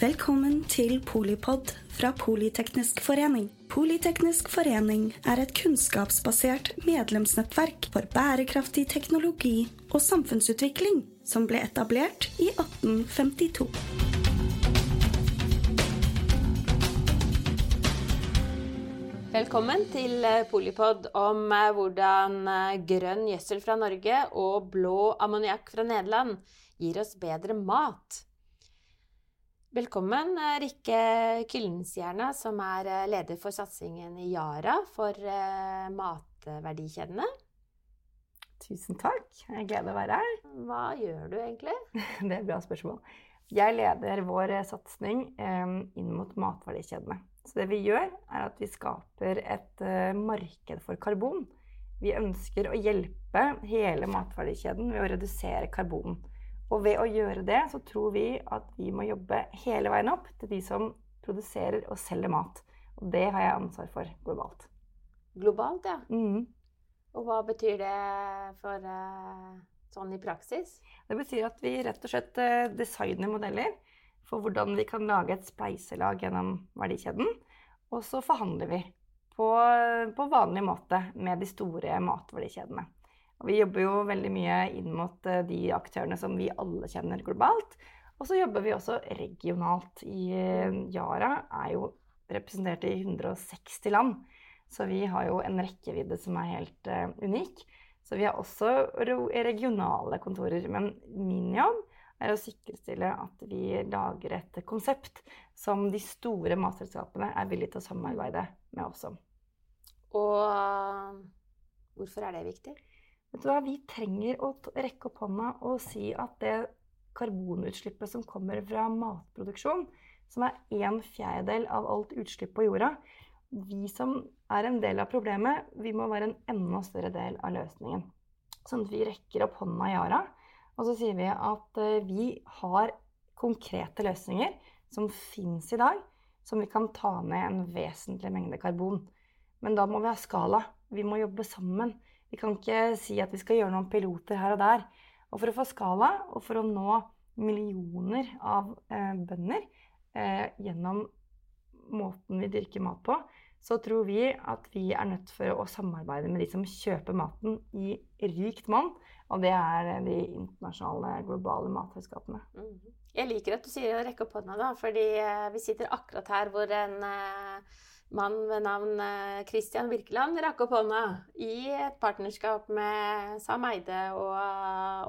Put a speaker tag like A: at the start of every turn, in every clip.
A: Velkommen til Polipod fra Politeknisk forening. Politeknisk forening er et kunnskapsbasert medlemsnettverk for bærekraftig teknologi og samfunnsutvikling som ble etablert i 1852.
B: Velkommen til eh, Polipod om eh, hvordan eh, grønn gjødsel fra Norge og blå ammoniakk fra Nederland gir oss bedre mat. Velkommen, Rikke Kyllenstjerna, som er leder for satsingen i Yara for matverdikjedene.
C: Tusen takk. Jeg gleder å være her.
B: Hva gjør du egentlig?
C: Det er et bra spørsmål. Jeg leder vår satsing inn mot matverdikjedene. Så det vi gjør, er at vi skaper et marked for karbon. Vi ønsker å hjelpe hele matverdikjeden ved å redusere karbonen. Og ved å gjøre det, så tror vi at vi må jobbe hele veien opp til de som produserer og selger mat. Og det har jeg ansvar for globalt.
B: Globalt, ja.
C: Mm.
B: Og hva betyr det for uh, sånn i praksis?
C: Det betyr at vi rett og slett uh, designer modeller for hvordan vi kan lage et spleiselag gjennom verdikjeden. Og så forhandler vi på, på vanlig måte med de store matverdikjedene. Og vi jobber jo veldig mye inn mot eh, de aktørene som vi alle kjenner globalt. Og så jobber vi også regionalt. I eh, Yara er jo representert i 160 land. Så vi har jo en rekkevidde som er helt uh, unik. Så vi har også regionale kontorer. Men min jobb er å sikkerstille at vi lager et konsept som de store matselskapene er villige til å samarbeide med oss om.
B: Og hvorfor er det viktig?
C: Vet du hva, Vi trenger å rekke opp hånda og si at det karbonutslippet som kommer fra matproduksjon, som er en fjerdedel av alt utslipp på jorda, vi som er en del av problemet, vi må være en enda større del av løsningen. Sånn at vi rekker opp hånda i Yara og så sier vi at eh, vi har konkrete løsninger som fins i dag, som vi kan ta ned en vesentlig mengde karbon. Men da må vi ha skala. Vi må jobbe sammen. Vi kan ikke si at vi skal gjøre noen piloter her og der. Og for å få skala, og for å nå millioner av eh, bønder eh, gjennom måten vi dyrker mat på, så tror vi at vi er nødt for å samarbeide med de som kjøper maten i rikt monn. Og det er de internasjonale, globale matselskapene. Mm.
B: Jeg liker at du sier å rekke opp hånda, da, fordi eh, vi sitter akkurat her hvor en uh, mann ved navn uh, Christian Birkeland rakk opp hånda i et partnerskap med Sam Eide og,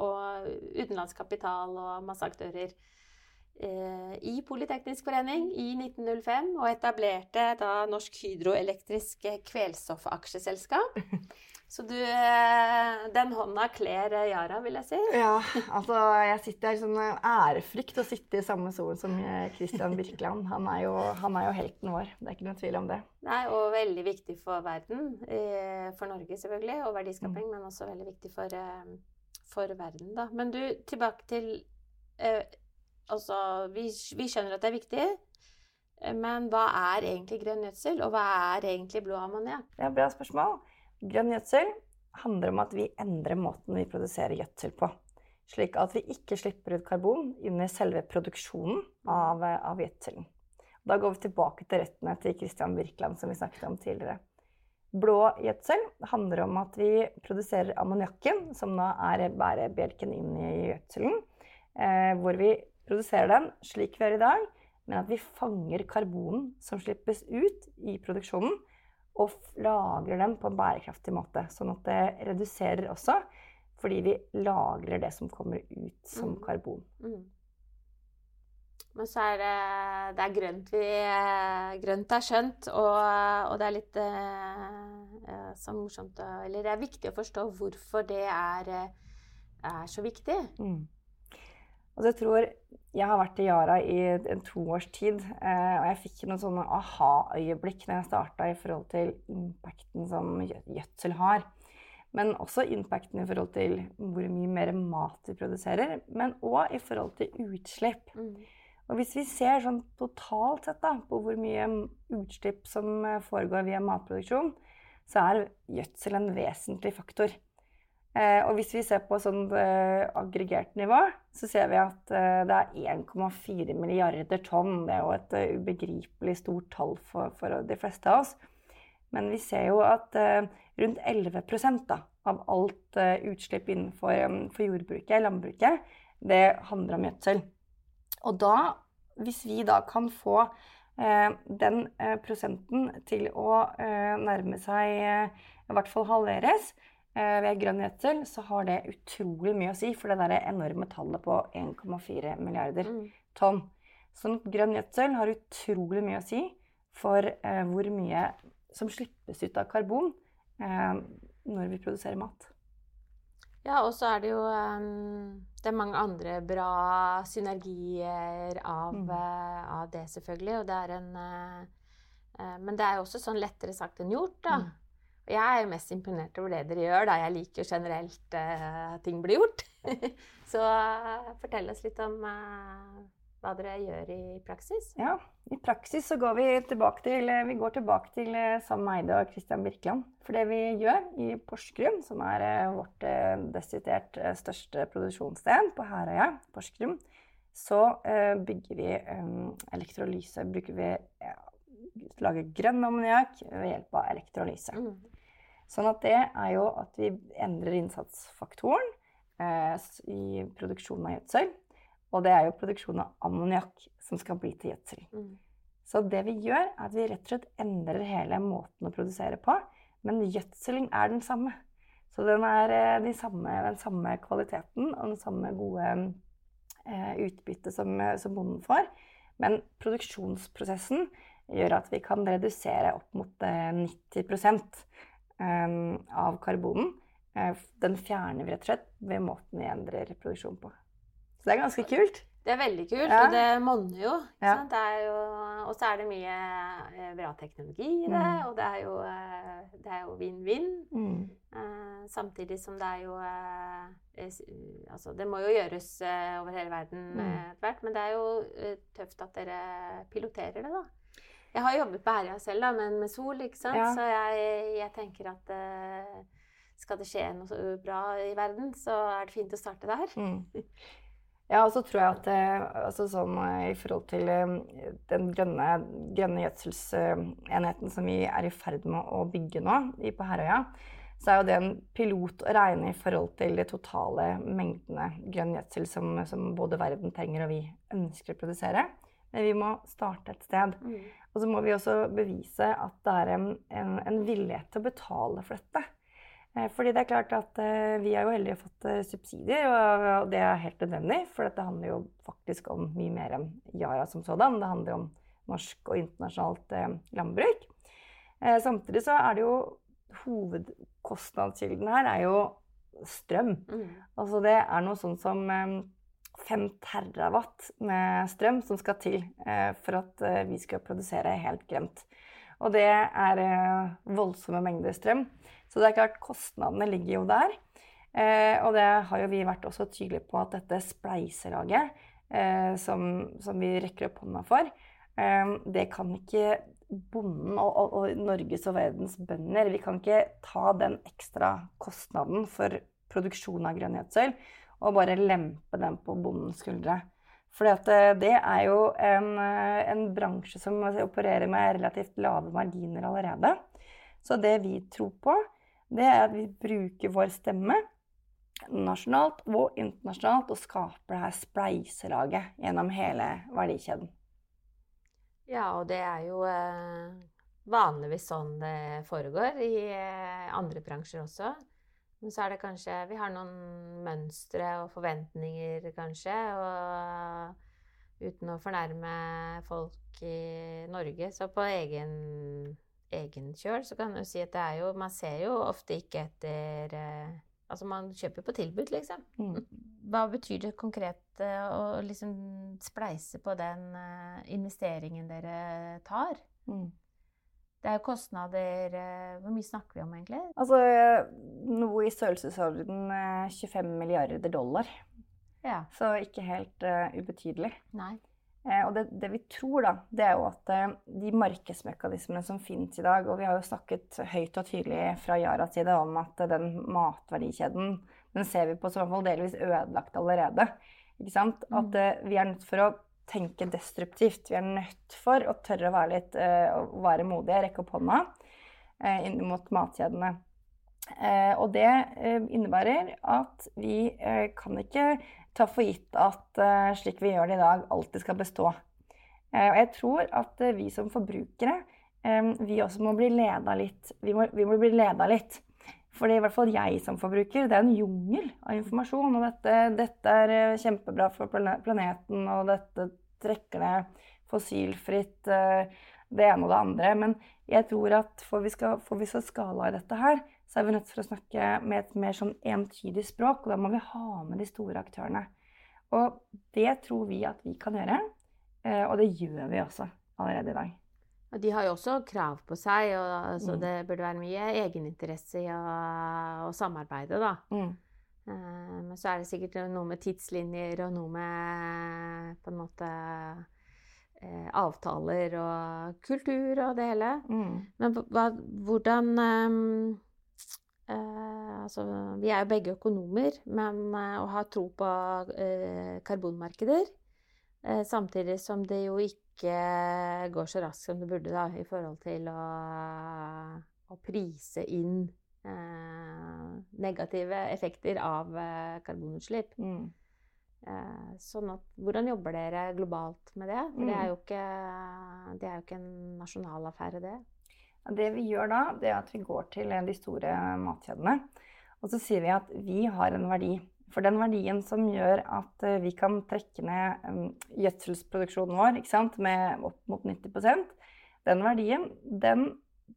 B: og utenlandskapital og masse aktører i Politeknisk forening i 1905 og etablerte da Norsk Hydroelektrisk Kvelstoffaksjeselskap. Så du eh, Den hånda kler eh, Yara, vil jeg si.
C: Ja, altså jeg sitter her sånn eh, ærefrykt å sitte i samme solen som Christian Birkeland. Han er, jo, han er jo helten vår. Det er ikke noen tvil om det.
B: Nei, og veldig viktig for verden. For Norge selvfølgelig, og verdiskaping, mm. men også veldig viktig for, for, verden, da. Men du, tilbake til Altså, vi, vi skjønner at det er viktig. Men hva er egentlig grønn gjødsel, og hva er egentlig blå ammoniakk?
C: Det er et bra spørsmål. Grønn gjødsel handler om at vi endrer måten vi produserer gjødsel på. Slik at vi ikke slipper ut karbon under selve produksjonen av, av gjødselen. Da går vi tilbake til røttene til Christian Birkeland, som vi snakket om tidligere. Blå gjødsel handler om at vi produserer ammoniakken, som nå er bærebjelken inn i gjødselen. Eh, hvor vi produserer den slik vi gjør i dag, men at vi fanger karbonen som slippes ut i produksjonen, og lagrer dem på en bærekraftig måte. Sånn at det reduserer også, fordi vi lagrer det som kommer ut som mm. karbon. Mm.
B: Men så er det, det er grønt vi Grønt er skjønt, og, og det er litt uh, så morsomt Eller det er viktig å forstå hvorfor det er, er så viktig. Mm.
C: Altså jeg tror jeg har vært i Yara i en to års tid, eh, og jeg fikk noen sånne aha-øyeblikk når jeg starta i forhold til impacten som gjødsel har. Men også impacten i forhold til hvor mye mer mat vi produserer, men òg i forhold til utslipp. Mm. Og hvis vi ser sånn totalt sett da, på hvor mye utslipp som foregår via matproduksjon, så er gjødsel en vesentlig faktor. Eh, og hvis vi ser på sånn eh, aggregert nivå, så ser vi at eh, det er 1,4 milliarder tonn. Det er jo et uh, ubegripelig stort tall for, for, de fleste av oss. Men vi ser jo at eh, rundt 11 da, av alt eh, utslipp innenfor for jordbruket, landbruket, det handler om gjødsel. Og da, hvis vi da kan få den prosenten til å nærme seg i hvert fall halveres, ved grønn gjødsel, så har det utrolig mye å si for det der enorme tallet på 1,4 milliarder mm. tonn. Så grønn gjødsel har utrolig mye å si for eh, hvor mye som slippes ut av karbon eh, når vi produserer mat.
B: Ja, og så er det jo um, Det er mange andre bra synergier av, mm. uh, av det, selvfølgelig. Og det er en uh, uh, Men det er jo også sånn lettere sagt enn gjort, da. Mm. Jeg er mest imponert over det dere gjør, da jeg liker generelt uh, ting blir gjort. så uh, fortell oss litt om uh, hva dere gjør i praksis.
C: Ja, i praksis så går vi tilbake til, vi går tilbake til Sam Eide og Christian Birkeland. For det vi gjør i Porsgrunn, som er vårt desidert største produksjonssted på Herøya, Porsgrunn, så bygger vi elektrolyse. Bruker vi ja, lager grønn ammoniakk ved hjelp av elektrolyse. Mm. Sånn at det er jo at vi endrer innsatsfaktoren eh, i produksjonen av gjødsel. Og det er jo produksjonen av ammoniakk som skal bli til gjødsel. Mm. Så det vi gjør, er at vi rett og slett endrer hele måten å produsere på. Men gjødselen er den samme. Så den er eh, de samme, den samme kvaliteten og den samme gode eh, utbyttet som, som bonden får. Men produksjonsprosessen gjør at vi kan redusere opp mot 90 eh, ehm, av karbonen. Eh, den fjerner vi rett og slett ved måten vi endrer produksjon på. Så det er ganske kult.
B: Det er veldig kult, ja. og det monner jo. Ja. Og så er det mye eh, bra teknologi i det, mm. og det er jo, jo vinn-vinn. Mm. Samtidig som det er jo Altså, det må jo gjøres over hele verden mm. etter hvert, men det er jo tøft at dere piloterer det, da. Jeg har jobbet på Herøya selv, da, men med sol, ikke sant. Ja. Så jeg, jeg, tenker at uh, skal det skje noe bra i verden, så er det fint å starte der. Mm.
C: Ja, og så tror jeg at eh, altså sånn, eh, i forhold til den grønne, grønne gjødselsenheten som vi er i ferd med å bygge nå i, på Herøya, så er jo det en pilot å regne i forhold til de totale mengdene grønn gjødsel som, som, både verden trenger og vi ønsker å produsere. Men vi må starte et sted. Mm. Og så må vi også bevise at det er en, en, en villighet til å betale for dette. Eh, fordi det er klart at eh, vi har jo heldige fått eh, subsidier, og det er helt nødvendig. For dette handler jo faktisk om mye mer enn Yara som sådan. Det handler om norsk og internasjonalt landbruk. Samtidig så er det jo Hovedkostnadskilden her er jo strøm. Mm. Altså det er noe sånn som 5 terawatt med strøm som skal til eh, for at eh, vi skal produsere helt grønt. Og det er eh, voldsomme mengder strøm. Så det er klart, kostnadene ligger jo der. og det har jo vi vært også tydelige på at dette spleiselaget som, som, vi rekker opp hånda for, det kan ikke bonden og, og, og, Norges og verdens bønder Vi kan ikke ta den ekstra kostnaden for produksjon av grønn gjødsel og bare lempe den på bondens skuldre. For eh, det er jo en, eh, en, bransje som opererer med relativt lave marginer allerede. Så det vi tror på, det er at vi bruker vår stemme nasjonalt og internasjonalt og skaper det her spleiselaget gjennom hele verdikjeden.
B: Ja, og det er jo eh, vanligvis sånn det foregår i andre bransjer også. Men så er det kanskje Vi har noen mønstre og forventninger, kanskje. Og uten å fornærme folk i Norge, så på egen, egen kjøl så kan du si at det er jo Man ser jo ofte ikke etter eh, Altså, man kjøper på tilbud, liksom. Mm. Hva betyr det konkret eh, å liksom spleise på den eh, investeringen dere tar? Mm. Det er jo kostnader eh, Hvor mye snakker vi om, egentlig?
C: Altså noe i størrelsesorden 25 milliarder dollar. Ja. Så ikke helt uh, ubetydelig. Nei. Eh, og det, det, vi tror, da, det er jo at eh, de markedsmekanismene som finnes i dag Og vi har jo snakket høyt og tydelig fra Yaras side om at den matverdikjeden den ser vi på som i hvert fall delvis ødelagt allerede. Ikke sant? Mm. At uh, vi er nødt for å tenke destruktivt. Vi er nødt for å tørre å være litt uh, være modige, rekke opp hånda uh, inn mot matkjedene. og det innebærer at vi kan ikke ta for gitt at slik vi gjør det i dag, alltid skal bestå. Og jeg tror at vi som forbrukere, vi også må bli leda litt. Vi må, vi må bli leda litt. Fordi i hvert fall jeg som forbruker, det er en jungel av informasjon. Og dette, dette er kjempebra for planeten, og dette trekker ned fossilfritt det ene og det andre. Men jeg tror at for vi skal, for vi skal skala i dette her, så er vi nødt til å snakke med et mer sånn entydig språk. Og da må vi ha med de store aktørene. Og det tror vi at vi kan gjøre. Eh, og det gjør vi også allerede i dag.
B: Og de har jo også krav på seg, og altså, mm. det burde være mye egeninteresse i å, å samarbeide, da. Mm. Men så er det sikkert noe med tidslinjer og noe med på en måte eh, avtaler og kultur og det hele. Mm. Men hva, hvordan um, uh, altså, vi er jo begge økonomer, men uh, å ha tro på uh, karbonmarkeder Samtidig som det jo ikke går så raskt som det burde da, i forhold til å, å prise inn negative effekter av eh, karbonutslipp. Mm. Sånn at, hvordan jobber dere globalt med det? For det er mm. jo ikke, det er jo ikke en nasjonal affære, det.
C: Det vi gjør da, det er at vi går til de store matkjedene. Og så sier vi at vi har en verdi. For den verdien som gjør at eh, vi kan trekke ned um, gjødselsproduksjonen vår med opp mot 90% den verdien den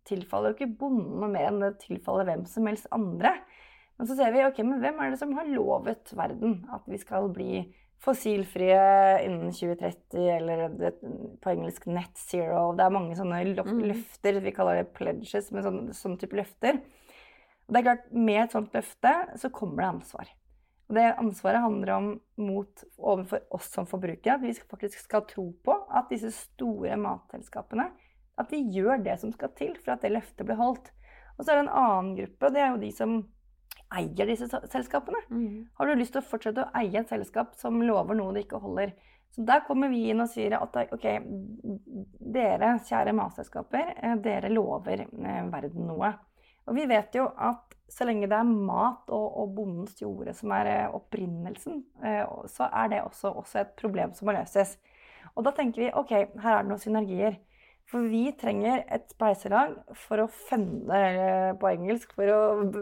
C: tilfaller jo ikke bonden noe mer enn det tilfaller hvem som helst andre. Men så ser vi ok, men hvem er det som har lovet verden at vi skal bli fossilfrie innen 2030, eller det, på engelsk net zero. Det er mange sånne mm. løfter, vi kaller det pledges, med sånn, sånn type løfter. Og det er klart, Med et sånt løfte så kommer det ansvar. Og det Ansvaret handler om mot overfor oss som forbrukere. At vi faktisk skal tro på at disse store matselskapene at de gjør det som skal til for at det løftet blir holdt. Og så er det en annen gruppe, det er jo de som eier disse selskapene. Mm. Har du lyst til å fortsette å eie et selskap som lover noe det ikke holder? Så der kommer vi inn og sier at ok, dere kjære matselskaper, eh, dere lover eh, verden noe. Og vi vet jo at så lenge det er mat og, og bondens jorde som er eh, opprinnelsen, så er det også, også et problem som må løses. Og da tenker vi ok, her er det noen synergier. For vi trenger et spleiselag for å fende, på engelsk, for å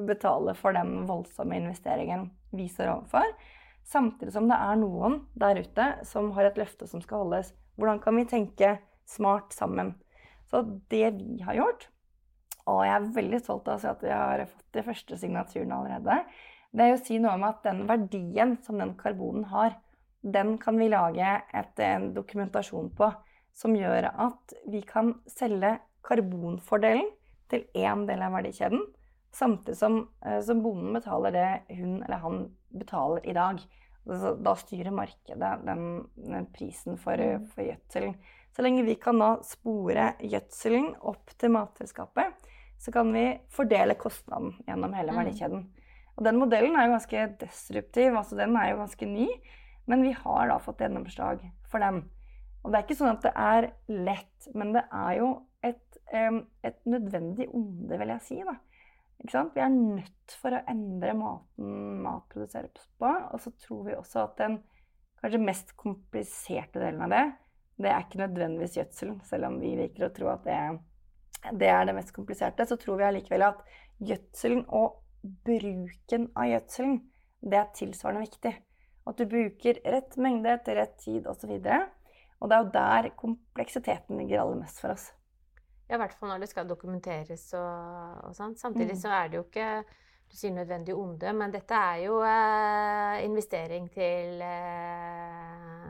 C: betale for den voldsomme investeringen vi står overfor. Samtidig som det er noen der ute som har et løfte som skal holdes. Hvordan kan vi tenke smart sammen? Så det vi har gjort, og jeg er veldig stolt av å si at vi har fått de første signaturene allerede, det er å si noe om at den verdien som den karbonen har, den kan vi lage et, en dokumentasjon på som gjør at vi kan selge karbonfordelen til én del av verdikjeden, samtidig som, eh, som, bonden betaler det hun eller han betaler i dag. Da styrer markedet den, den prisen for, mm. for, gjødselen. Så lenge vi kan da spore gjødselen opp til matselskapet, så kan vi fordele kostnaden gjennom hele mm. verdikjeden. Og den modellen er jo ganske destruktiv, altså den er jo ganske ny, men vi har da fått gjennomslag for den. Og det er ikke sånn at det er lett, men det er jo et, et nødvendig onde, vil jeg si. da. Vi er nødt for å endre måten mat produseres på. Og så tror vi også at den kanskje mest kompliserte delen av det, det er ikke nødvendigvis gjødsel. Selv om vi liker å tro at det, det er det mest kompliserte, så tror vi allikevel at gjødselen og bruken av gjødselen, det er tilsvarende viktig. At du bruker rett mengde til rett tid osv. det er jo der kompleksiteten ligger aller mest for oss.
B: Ja, i hvert fall når det skal dokumenteres og, og sånn. Samtidig mm. så er det jo ikke du sier nødvendig onde, men dette er jo eh, investering til eh,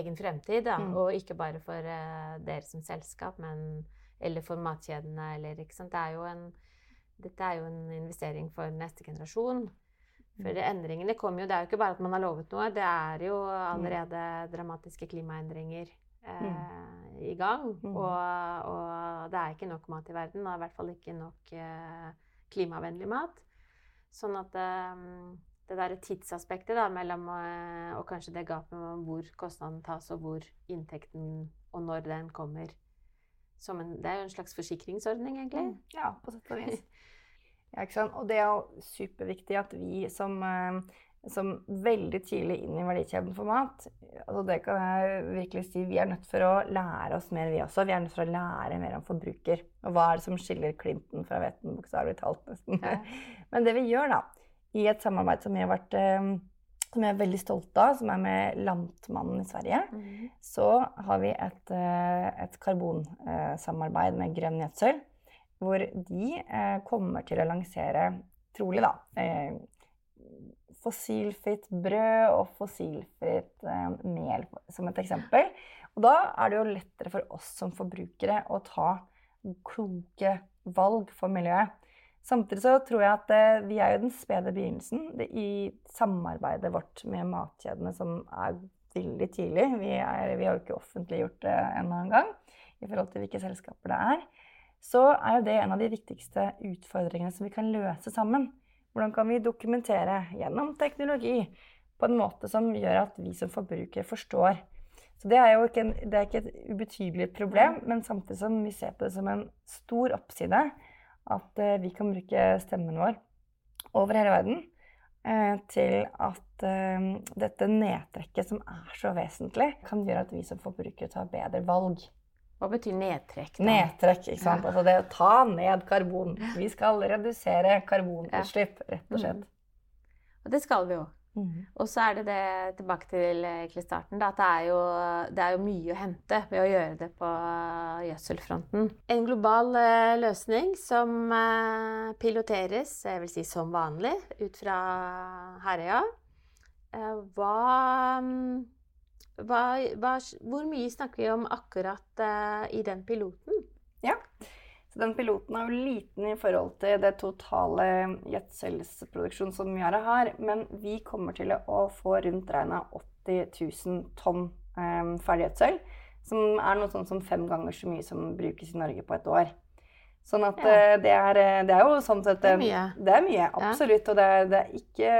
B: egen fremtid. Da. Mm. Og ikke bare for eh, dere som selskap, men, eller for matkjedene. Eller? Det er en, dette er jo en investering for neste generasjon. For endringene kommer jo Det er jo ikke bare at man har lovet noe, det er jo allerede dramatiske klimaendringer eh, i gang.
C: Mm.
B: Og, og det er ikke nok mat i verden, og i hvert fall ikke nok eh, klimavennlig mat. Sånn at eh, det derre tidsaspektet da, mellom eh, Og kanskje det gapet mellom hvor kostnaden tas, og hvor inntekten og når den kommer som en, Det er jo en slags forsikringsordning, egentlig.
C: Ja, på sett og vis. Ja? Og det er jo superviktig at vi som, eh, som veldig tidlig inn i verdikjeden for mat altså Det kan jeg virkelig si. Vi er nødt for å lære oss mer, vi også. Vi er nødt for å lære mer om forbruker. Og hva er det som skiller Clinton fra vetten, bokstavelig talt, nesten.
B: Ja.
C: Men det vi gjør, da, i et samarbeid som vi har vært eh, som jeg er veldig stolt av, som er med Lantmannen i Sverige,
B: Mm.
C: så har vi et, eh, et karbonsamarbeid med Grønn gjødsel, hvor de eh, kommer til å lansere, trolig da, eh, fossilfritt brød og fossilfritt eh, mel, som et eksempel. Og da er det jo lettere for oss som forbrukere å ta kloke valg for miljøet. Samtidig så tror jeg at eh, vi er jo den spede begynnelsen det, i samarbeidet vårt med matkjedene, som er veldig tidlig. Vi, er, vi har jo ikke offentliggjort det ennå engang i forhold til hvilke selskaper det er. Så er jo det en av de viktigste utfordringene som vi kan løse sammen. Hvordan kan vi dokumentere gjennom teknologi på en måte som gjør at vi som forbrukere forstår. Så det er jo ikke, en, det er ikke et ubetydelig problem, men samtidig som vi ser på det som en stor oppside at eh, vi kan bruke stemmen vår over hele verden eh, til at eh, dette nedtrekket som er så vesentlig, kan gjøre at vi som forbrukere tar bedre valg.
B: Hva betyr nedtrekk? da?
C: Nedtrekk, ikke sant. Altså det å ta ned karbon. Vi skal redusere karbonutslipp, rett og slett.
B: Og det skal vi jo.
C: Mm.
B: Og så er det det tilbake til klistarten, starten, da, at det er, jo, det er jo mye å hente ved å gjøre det på gjødselfronten. En global eh, løsning som eh, piloteres, jeg vil si som vanlig, ut fra Herøya. Eh, hva, mm, hva, hva, hvor mye snakker vi om akkurat uh, i den piloten?
C: Ja, Så den piloten er jo liten i forhold til det totale gjødselsproduksjonen som Yara har, men vi kommer til å få rundt regna 80 000 tonn um, ferdiggjødsel, som er noe sånn som fem ganger så mye som brukes i Norge på et år. Sånn at
B: Ja.
C: eh, det, er, eh, det er jo sånn sett
B: Det er mye.
C: Det er mye, absolutt. Og det er, det er ikke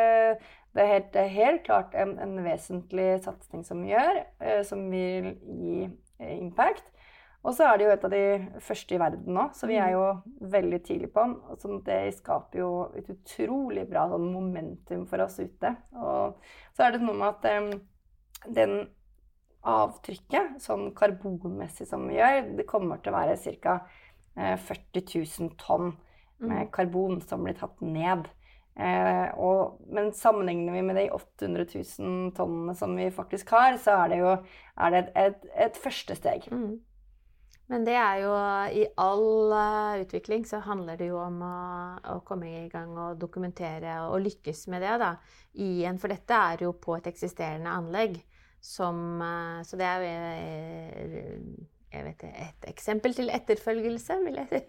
C: Det er helt, helt klart en, en vesentlig satsing som vi gjør, eh, som vil gi eh, impact. Og så er det jo et av de første i verden nå, så vi er jo veldig tidlig på og sånn det skaper jo et utrolig bra sånn momentum for oss ute. Og så er det noe med at eh, den avtrykket, sånn karbonmessig som vi gjør, det kommer til å være ca. 40 000 tonn med karbon som blir tatt ned. Eh, og, men sammenligner vi med de 800 000 tonnene som vi faktisk har, så er det jo er det et, et, et første steg.
B: Mm. Men det er jo I all uh, utvikling så handler det jo om å, å komme i gang og dokumentere og lykkes med det. da, en, For dette er jo på et eksisterende anlegg. Som, uh, så det er jo eh, jeg vet, et eksempel til etterfølgelse, vil jeg si.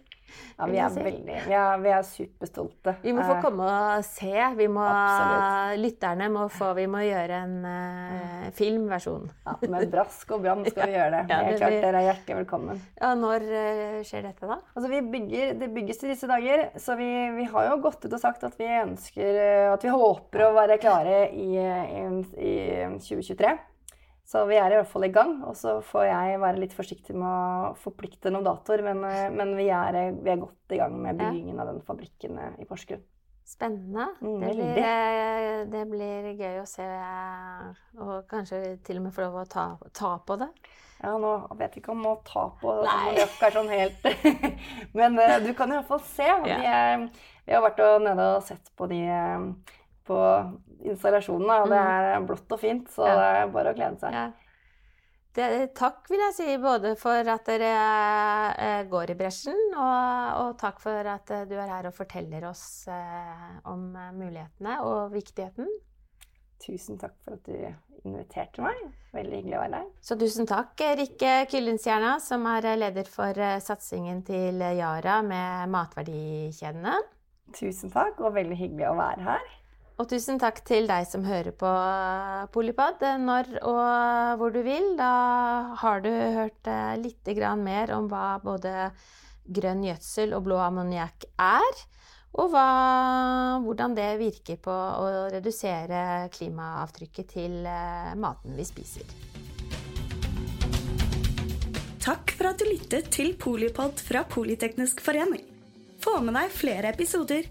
C: Ja, vi er veldig Vi er, vi er superstolte.
B: Vi må få
C: Eh,
B: komme og se. Vi må,
C: Absolutt.
B: lytterne må få Vi må gjøre en uh, filmversjon.
C: Ja, med brask og bram skal vi gjøre det.
B: Ja,
C: det
B: det
C: klart, Dere er hjertelig velkommen.
B: Ja, når uh, skjer dette, da?
C: Altså, vi bygger, det bygges i disse dager, så vi, vi har jo gått ut og sagt at vi ønsker At vi håper å være klare i, i, i 2023. Så vi er i hvert fall i gang. Og så får jeg være litt forsiktig med å forplikte noen datoer, men, eh, men vi, er, vi er godt i gang med
B: Ja.
C: byggingen av den fabrikken eh, i Porsgrunn.
B: Spennende.
C: Mm,
B: det, blir, eh, det blir gøy å se, eh, og kanskje til og med få lov å ta, ta på det.
C: Ja, nå vet jeg ikke om å ta på det, er sånn helt Men eh, du kan i hvert fall se. Vi, er, vi har vært og nede og sett på de eh, på installasjonen. og det er blått og fint, så
B: Mm.
C: Det er bare å glede seg.
B: Ja. Det, takk, vil jeg si, både for at dere eh, går i bresjen, og, og takk for at eh, du er her og forteller oss eh, om mulighetene og viktigheten.
C: Tusen takk for at du inviterte meg. Veldig hyggelig å være her.
B: Så tusen takk, Rikke Kyllinstjerna, som er leder for satsingen til Yara med matverdikjedene.
C: Tusen takk, og veldig hyggelig å være her.
B: Og tusen takk til deg som hører på Polipod når og hvor du vil. Da har du hørt litt mer om hva både grønn gjødsel og blå ammoniakk er. Og hva, hvordan det virker på å redusere klimaavtrykket til maten vi spiser.
A: Takk for at du lyttet til Polipod fra Politeknisk forening. Få med deg flere episoder